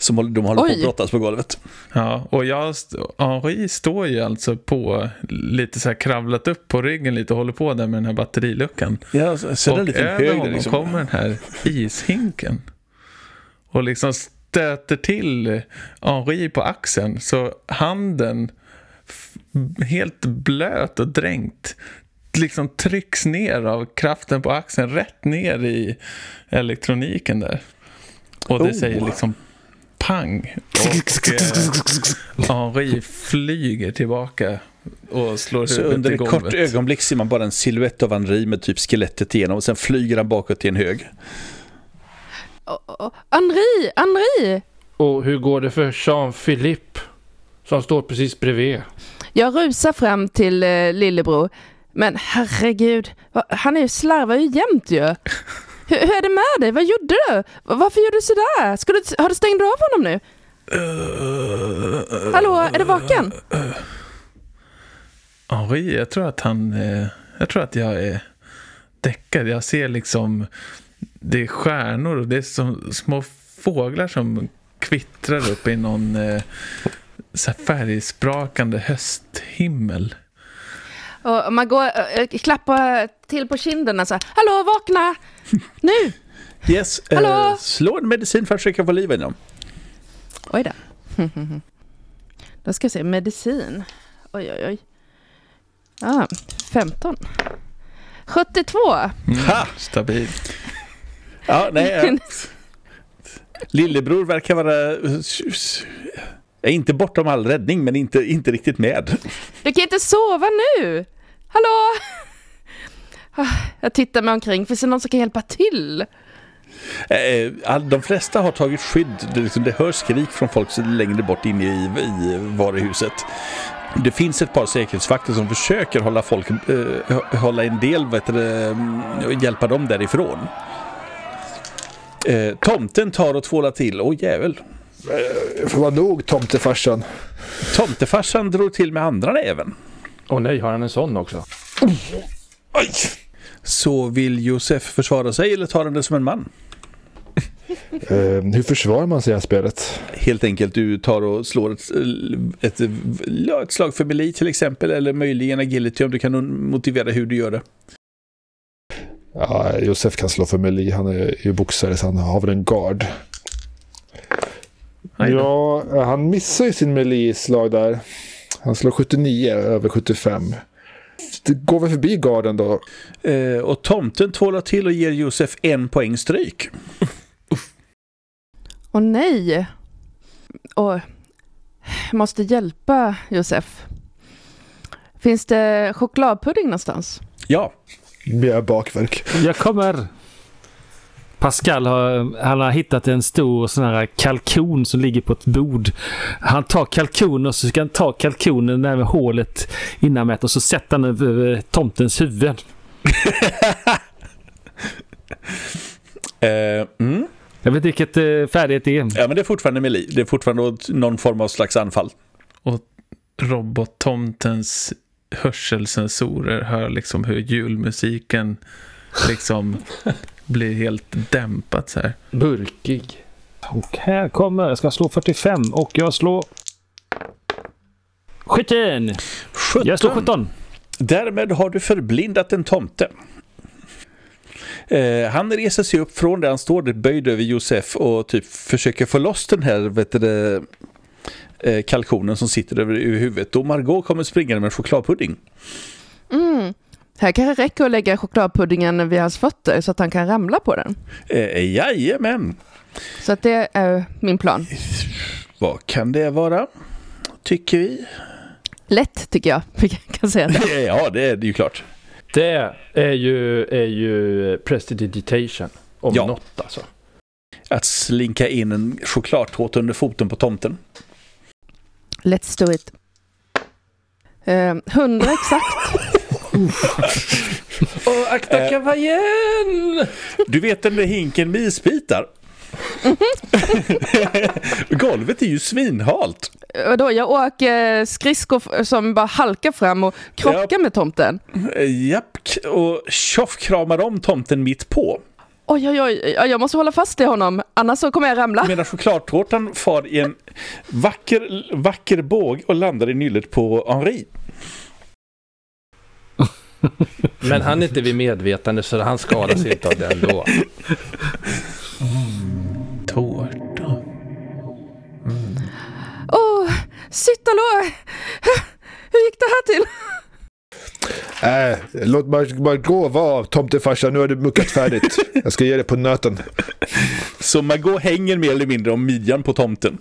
Som de håller på Oj. att brottas på golvet. Ja, och jag, Henri står ju alltså på, lite så här kravlat upp på ryggen lite och håller på där med den här batteriluckan. Ja, så, och liten över hög där honom liksom. kommer den här ishinken. Och liksom stöter till Henri på axeln. Så handen, helt blöt och dränkt, liksom trycks ner av kraften på axeln rätt ner i elektroniken där. Och det Oh. säger liksom pang. Och eh, Henri flyger tillbaka och slår Så huvudet under i ett kort ögonblick ser man bara en silhuett av Henri med typ skelettet igenom och sen flyger han bakåt till en hög. Och- och- Henri, Henri! Och hur går det för Jean-Philippe? Som står precis bredvid. Jag rusar fram till eh, lillebror. Men herregud, han är ju slarvar ju jämt ju. Hur, hur är det med dig? Vad gjorde du? Varför gjorde du sådär? Ska du, har du stängt av honom nu? Hallå, är du vaken? Henri, jag tror att han... Eh, jag tror att jag är däckad. Jag ser liksom... Det är stjärnor och det är som små fåglar som kvittrar upp i någon eh, så här färgsprakande hösthimmel. Och man går, äh, klappar till på kinderna så här. Hallå, vakna! Nu! Yes, eh, Hallå? slå en medicin för att försöka få liv i dem. Oj då. Då ska jag se, medicin. Oj, oj, oj. Ah, 15. 72. Ha! Stabil. Ja, nej. eh, Lillebror verkar vara... eh, inte bortom all räddning, men inte, inte riktigt med. Du kan inte sova nu! Hallå! Jag tittar mig omkring, finns det någon som kan hjälpa till? Eh, De flesta har tagit skydd. Det, liksom, det hörs skrik från folk längre bort inne i, i varuhuset. Det finns ett par säkerhetsvakter som försöker hålla folk, eh, hålla en del, vet du, hjälpa dem därifrån. Eh, tomten tar och tvålar till. Åh jävel. Det får vara nog tomtefarsan. Tomtefarsan drog till med andra näven. Åh nej, har han en sån också? Oj! Så vill Josef försvara sig eller tar han det som en man? Eh, hur försvarar man sig i det här spelet? Helt enkelt du tar och slår ett, ett, ja, ett slag för melee till exempel eller möjligen agility om du kan motivera hur du gör det. Ja, Josef kan slå för Meli. Han är ju boxare så han har väl en guard. Ja, han missar ju sin melee-slag där. Han slår 79 över 75. Det går väl förbi garden då. Eh, och tomten tvålar till och ger Josef en poäng stryk. Åh nej! Och jag måste hjälpa Josef. Finns det chokladpudding någonstans? Ja, Med bakverk. Jag kommer! Pascal har, han har hittat en stor sån här kalkon som ligger på ett bord. Han tar kalkonen och så ska han ta kalkonen där med hålet innanmätt och så sätter han över tomtens huvud. eh, mm. Jag vet inte vilket eh, färdighet det är. ja men det är fortfarande melee. Det är fortfarande någon form av slags anfall. Och robottomtens hörselsensorer hör liksom hur julmusiken liksom blir helt dämpat så här. Burkig. Och här kommer, jag ska slå 45 och jag slår 17! 17. Jag slår 17. Därmed har du förblindat en tomte. Eh, han reser sig upp från där han står där böjd över Josef och typ försöker få loss den här vet du, eh, kalkonen som sitter över över huvudet. Och Margot kommer springande med en chokladpudding. Mm. Här kan det räcka att lägga chokladpuddingen vid hans fötter så att han kan ramla på den. Eh, jajamän! Så att det är min plan. Vad kan det vara? Tycker vi? Lätt tycker jag, vi kan säga det. Ja, det är det ju klart. Det är ju, är ju prestidigitation. Om Ja. något alltså. Att slinka in en chokladtårta under foten på tomten. Let's do it. Eh, Hundra exakt. Åh, akta Eh. kavajen! Du vet den där hinken med isbitar? Golvet är ju svinhalt. Vadå, jag åker skridskor som bara halkar fram och krockar med tomten. Japp, och tjoff kramar om tomten mitt på. Oj, oj, oj, ja, jag måste hålla fast i honom, annars så kommer jag ramla. Medan chokladtårtan far i en vacker, vacker båg och landar i nyllet på Henri. Men han är inte vid medvetande så han skadar sig inte av det ändå. Tårta. Åh, Cyttalå! Hur gick det här till? Äh, låt Mar- Margot vara tomtefarsan. Nu har du muckat färdigt. Jag ska ge dig på nöten. Så Margot hänger mer eller mindre om midjan på tomten.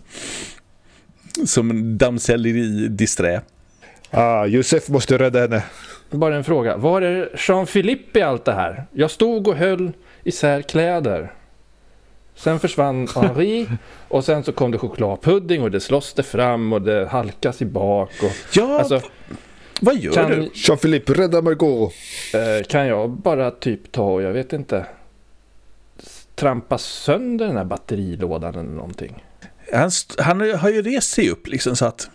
Som en damsell i disträ. Ah, Josef måste rädda henne. Bara en fråga. Var är Jean-Philippe i allt det här? Jag stod och höll isär kläder. Sen försvann Henri och sen så kom det chokladpudding och det slåss det fram och det halkas i bak. Och, Ja, alltså, vad gör kan, du? Jean-Philippe, rädda Margot. eh, kan jag bara typ ta och jag vet inte trampa sönder den här batterilådan eller någonting? Han, han har ju rest sig upp liksom så att...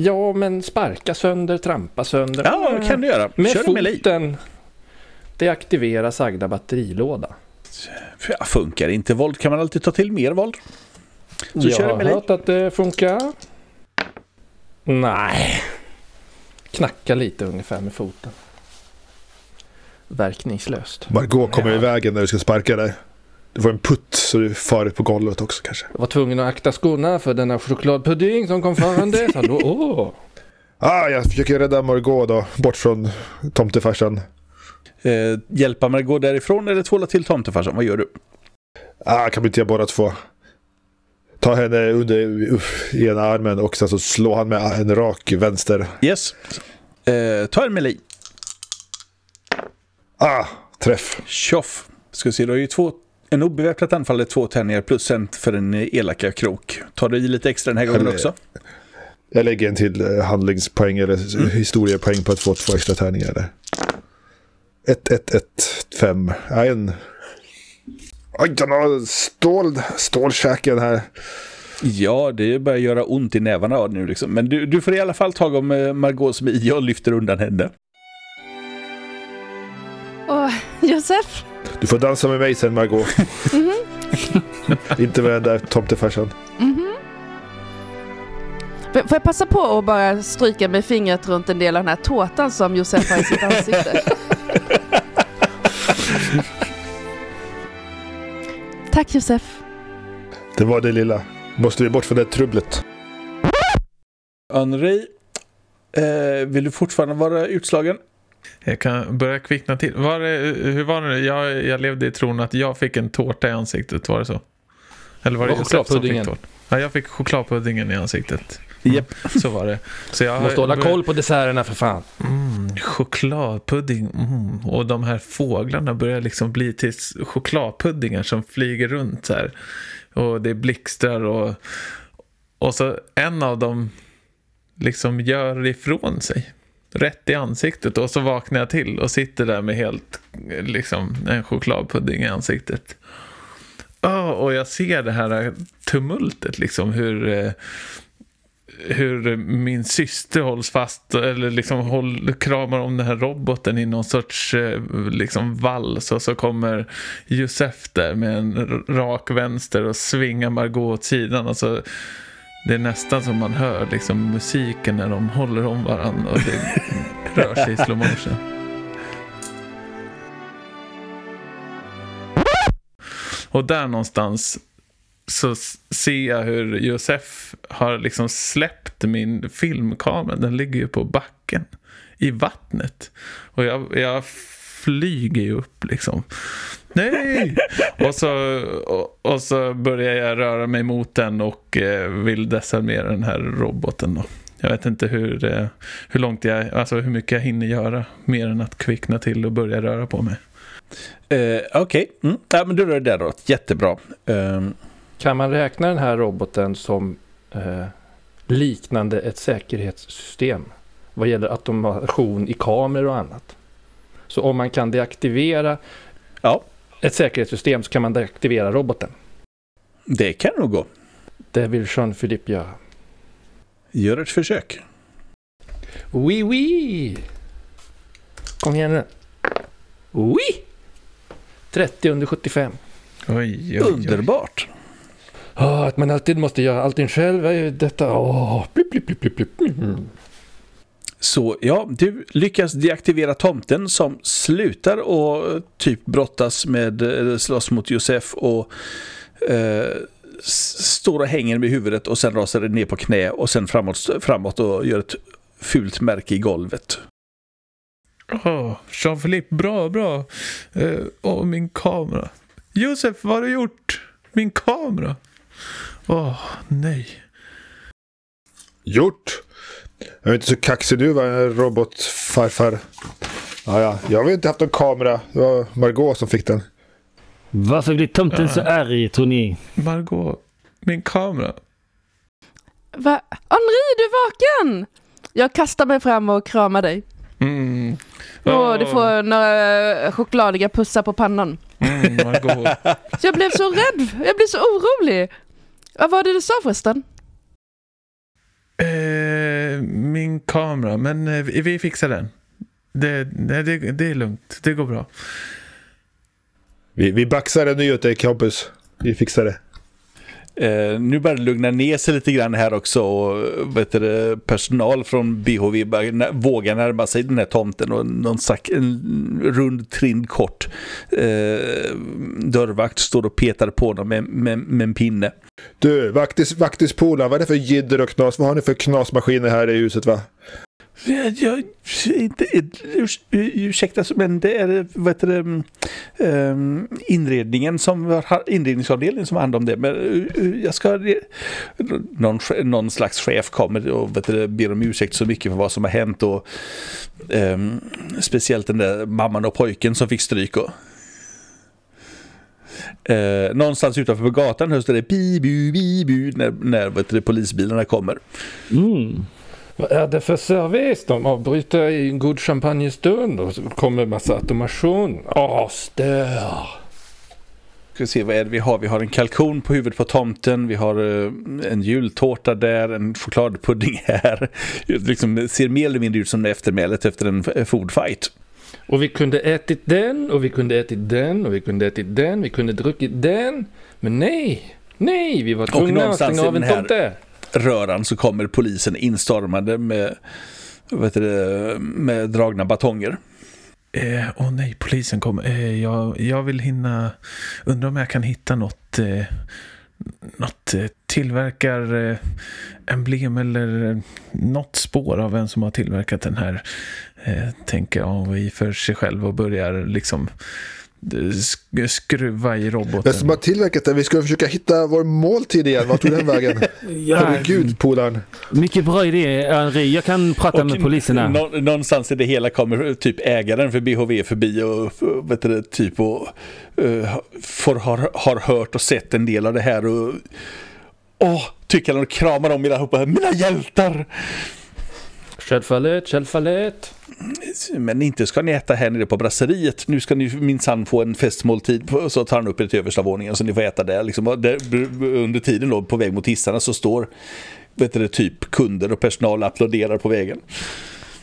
Ja, men sparka sönder, trampa sönder. Ja, vad kan du göra? Med Kör foten deaktivera sagda batterilåda. Ja, funkar inte våld kan man alltid ta till mer våld. Så jag har hört att det funkar. Nej. Knacka lite ungefär med foten. Verkningslöst. Margot kommer Ja. i vägen när du ska sparka där. Du får en putt så du far på golvet också kanske. Jag var tvungen att akta skorna för denna chokladpudding som kom farande. Så då, åh. Ah, jag försöker rädda Margot då. Bort från tomtefarsan. Eh, hjälpa Margot därifrån eller tvåla till tomtefarsan? Vad gör du? Ah, kan vi inte göra båda två? Ta henne under uff, ena armen och sen så slå han med en rak vänster. Yes. Eh, ta en melee. Ah, träff. Tjoff. Ska se, du har ju två... En obeväpnat anfall är två tärningar plus en för en eh, elaka krok. Tar du i lite extra den här gången också? Jag lägger en till eh, handlingspoäng eller historiepoäng på att få två extra tärningar där. 1, 1, 1, 5. Ja, en. Oj, den har stål, stålkäken här. Ja, det börjar göra ont i nävarna av nu liksom. Men du, du får i alla fall tag om eh, Margot som är i och lyfter undan henne. Åh, Josef? Du får dansa med mig sen Margot. Inte med den där tomtefarsan. Mhm. Får får jag passa på att bara stryka med fingret runt en del av den här tårtan som Josef har i sitt ansikte? Tack Josef. Det var det lilla. Måste vi bort från det trubblet. Henri, eh, vill du fortfarande vara utslagen? Jag kan börja kvickna till. Var det, hur var det? Jag, jag levde i tron att jag fick en tårta i ansiktet, var det så? Eller var det Josef som fick tårta? Ja, jag fick chokladpuddingen i ansiktet. Japp. Så var det. Så jag Måste hålla koll på desserterna för fan. Mm, chokladpudding. Mm. Och de här fåglarna börjar liksom bli till chokladpuddingar som flyger runt här. Och det blixtrar och, och så en av dem liksom gör ifrån sig. Rätt i ansiktet och så vaknar jag till och sitter där med helt liksom en chokladpudding i ansiktet. Oh, och jag ser det här tumultet liksom hur eh, hur min syster hålls fast eller liksom håll, kramar om den här roboten i någon sorts eh, liksom vals och så kommer Josef där med en rak vänster och svingar Margot åt sidan och så det är nästan som man hör liksom musiken när de håller om varandra och det rör sig i slow motion. Och där någonstans så ser jag hur Josef har liksom släppt min filmkamera. Den ligger ju på backen i vattnet. Och jag, jag flyger ju upp liksom. Nej! och, så, och, och så börjar jag röra mig mot den och eh, vill desarmera den här roboten då. Jag vet inte hur, eh, hur långt jag, alltså hur mycket jag hinner göra mer än att kvickna till och börja röra på mig. Eh, Okej, mm. ja, men du rör det där då. Jättebra. Ehm, Kan man räkna den här roboten som eh, liknande ett säkerhetssystem vad gäller automation i kameror och annat? Så om man kan deaktivera Ja. ett säkerhetssystem så kan man deaktivera roboten. det kan nog gå. Det vill Jean-Philippe göra. Gör ett försök. Oui, oui! Kom igen nu. Oui! 30 under 75. Oj, oj, oj. Underbart. Ah, att man alltid måste göra allting själv är ju detta. Åh, blipp, blipp, blipp, blipp, blipp. Mm. Så ja, du lyckas deaktivera tomten som slutar och typ brottas med, eller slåss mot Josef och eh, står och hänger med huvudet och sen rasar det ner på knä och sen framåt, framåt och gör ett fult märke i golvet. Åh, Jean-Philippe, bra, bra. Eh, Åh, min kamera. Josef, vad har du gjort? Min kamera. Åh, nej. Gjort! Jag är inte så kaxig du va, robotfarfar. Ja, ja. Jag har inte haft någon kamera. Det var Margot som fick den. Varför blir tomten så arg tror ni? Margot, min kamera. Va? Henri, du är vaken! Jag kastar mig fram och kramar dig. Mm. Och du får några chokladiga pussar på pannan. Mm, Margot. Så jag blev så rädd. Jag blev så orolig. Vad var det du sa förresten? Eh, min kamera, men eh, vi fixar den. Det, det, det är lugnt, det går bra. Vi, vi baxar en ny åt dig kompis. Vi fixar det. Eh, nu börjar det lugna ner sig lite grann här också och vet du, personal från BHV börjar nä- våga närma sig den här tomten och någon slags en rund trind kort eh, dörrvakt står och petar på dem med, med, med en pinne. Du, vaktis, vaktispolaren, vad är det för jidder och knas? Vad har ni för knasmaskiner här i huset va? Jag, jag, inte, urs, ursäkta, men det är vad heter det, um, inredningen som har, inredningsavdelningen som har hand om det. Men eh, eh, jag ska... Någon, någon slags chef kommer och vet du, ber om ursäkt så mycket för vad som har hänt. Och, um, speciellt den där mamman och pojken som fick stryk. Och, Eh, någonstans utanför på gatan hörs det bi bu bi bu när, när vet du, polisbilarna kommer. Mm. Vad är det för service? De avbryter i en god champagnestund och så kommer massa automation. Åh, stör! Ska vi se, vad är det vi har? Vi har en kalkon på huvudet på tomten. Vi har eh, en jultårta där, en chokladpudding här. Det liksom ser mer eller mindre ut som eftermälet efter en foodfight. Och vi kunde ätit den och vi kunde ätit den och vi kunde ätit den. Vi kunde druckit den. Men nej, nej, vi var tvungna att någonstans stänga i av en den här- tomte. Röran så kommer polisen instormande med, heter det, med dragna batonger. Eh, Åh nej, polisen kommer. Eh, jag, jag vill hinna... Undrar om jag kan hitta något... Eh, något eh, tillverkar... Eh, emblem eller eh, något spår av vem som har tillverkat den här. Eh, tänker AVI för sig själv och börjar liksom eh, sk- skruva i Den roboten. som har tillverkat den, vi ska försöka hitta vår måltid igen. Vart tog den vägen? Ja, Herregud, polaren. mycket bra idé, Henri. Jag kan prata med poliserna. nå- någonstans i det hela kommer typ ägaren för BHV förbi och och, vet du, typ och eh, får, har, har hört och sett en del av det här och åh, tycker han och kramar om allihopa. Mina hjältar! Självfallet, självfallet. Men inte ska ni äta här nere på brasseriet. Nu ska ni minsann få en festmåltid. på- Så tar han upp er till översta våningen så ni får äta där. Liksom, där under tiden då på väg mot hissarna så står vet du, typ kunder och personal applåderar på vägen.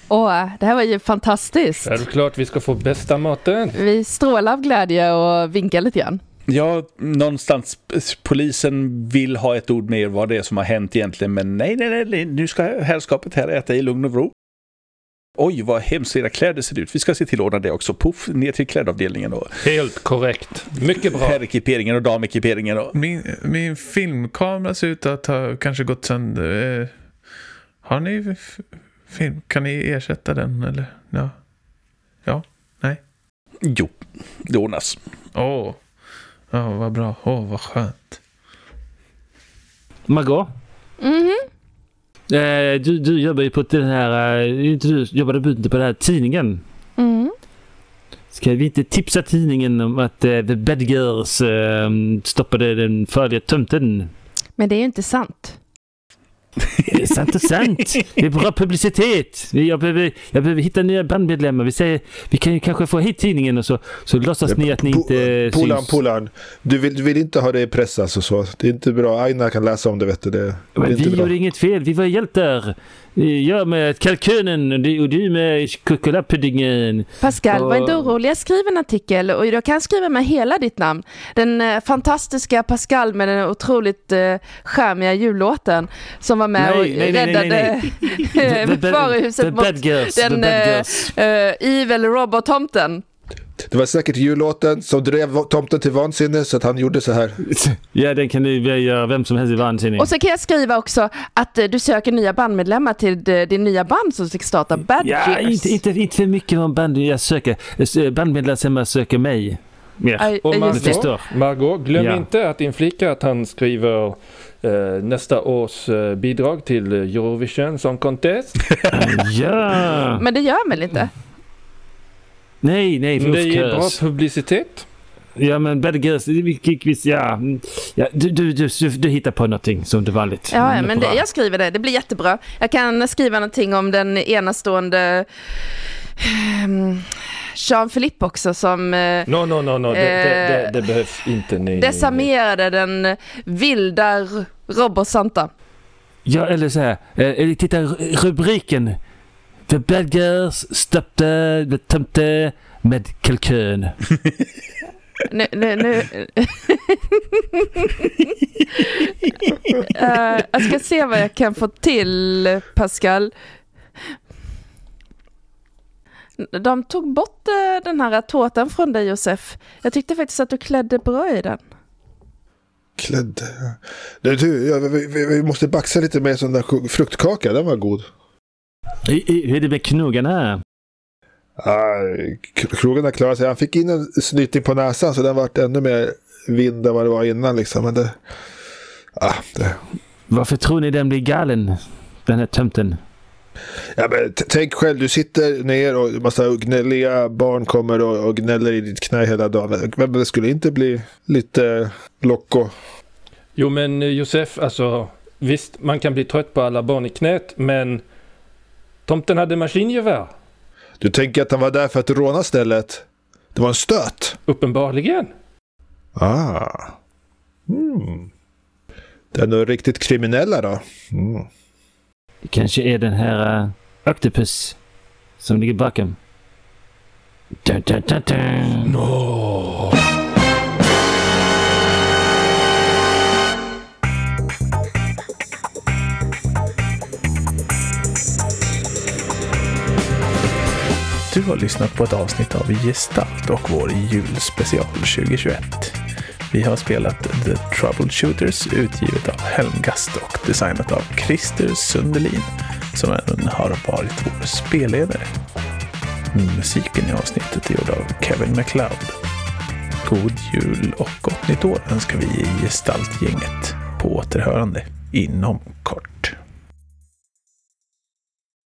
Åh, det här var ju fantastiskt. Självklart vi ska få bästa maten. Vi strålar av glädje och vinkar lite grann. Ja, någonstans polisen vill ha ett ord med er vad det är som har hänt egentligen. Men nej, nej, nej, nej nu ska herrskapet här äta i lugn och ro. Oj, vad hemskt era kläder ser ut. Vi ska se till att ordna det också. Puff, ner till klädavdelningen och Helt korrekt. Mycket bra. herrekiperingen och damekiperingen. Och... Min, min filmkamera ser ut att ha kanske gått sönder. Eh, Har ni film? Kan ni ersätta den eller? Ja. Ja. Nej. Jo, det ordnas. Åh. Ja, vad bra. Åh, vad skönt. Margot? Mhm. Eh, du, du jobbar ju på den här... eh, inte du jobbade inte på den här tidningen? Mm. Ska vi inte tipsa tidningen om att eh, The Bad Girls eh, stoppade den farliga tomten? Men det är ju inte sant. Det är sant och sant. Det är bra publicitet. Jag behöver, jag behöver hitta nya bandmedlemmar. Vi, säger, vi kan ju kanske få hit tidningen och så, så låtsas ni att ni inte Polan, syns. Polan. Du vill, du vill inte ha det i press alltså så. Det är inte bra. Aina kan läsa om det vet du. Det, det vi bra. gjorde inget fel. Vi var hjältar. Jag med kalkunen och du, och med chokladpuddingen. Pascal, var inte Och- orolig. Jag skriver en artikel och jag kan skriva med hela ditt namn. Den eh, fantastiska Pascal med den otroligt eh, charmiga jullåten som var med Nej, och nej, nej, nej, räddade varuhuset the mot bad girls, the den eh, evil robottomten. Det var säkert jullåten som drev tomten till vansinne så att han gjorde så här. Ja, den kan du göra vem som helst i vansinnig. Och så kan jag skriva också att eh, du söker nya bandmedlemmar till din nya band som ska starta Bad Ja, inte, inte, inte för mycket om band jag söker. Bandmedlemmar söker mig. Mer. Aj, Och. Margot, förstår. Margot, glöm Ja. inte att inflika att han skriver nästa års eh, bidrag till Eurovision Song Contest. Ja! Men det gör väl inte? Nej, nej, för Det ger bra publicitet. Ja, men Bad Girls, vi- vi- vi- ja. mm. ja du, du, du, du, du hittar på någonting som du vanligt. Ja, Mm, men det, jag skriver det. Det blir jättebra. Jag kan skriva någonting om den enastående Jean-Philippe också som eh, No, no, no, no. Det, det, det, Eh, det behövs inte. Nej, nej, nej. desarmerade den vilda r- Robot-Santa. Ja, eller så här. eh, Eller titta r- rubriken. The Bad Girls stoppade the tomte med kalkön. Nu, nu, nu. Eh, jag ska se vad jag kan få till, Pascal. De tog bort eh, den här tårtan från dig, Josef. Jag tyckte faktiskt att du klädde bra i den. Klädd. Du, du, ja, vi, vi, måste baxa lite med sån där fruktkaka. Den var god. Hur är det med knuggarna? Ah, k- krogarna klarade sig. Han fick in en snyting på näsan så den vart ännu mer vind än vad det var innan liksom. Men det... Ah, det... Varför tror ni den blir galen? Den här tomten. Ja, men tänk själv, du sitter ner och massa gnälliga barn kommer och, och gnäller i ditt knä hela dagen. Men det skulle inte bli lite locko. Jo, men eh, Josef, alltså visst, man kan bli trött på alla barn i knät, men tomten hade maskingevär. Du tänker att han var där för att råna stället? Det var en stöt? Uppenbarligen. Ah. Mm. Det är nog riktigt kriminella då. Mm. Det kanske är den här uh, Octopus som ligger bakom. Dun, dun, dun, dun. Du har lyssnat på ett avsnitt av Gestalt och vår julspecial 2021. Vi har spelat The Troubleshooters utgivet av Helmgast och designat av Christer Sundelin som även har varit vår spelledare. Musiken i avsnittet är gjord av Kevin MacLeod. God jul och gott nytt år önskar vi i Gestaltgänget på återhörande inom kort.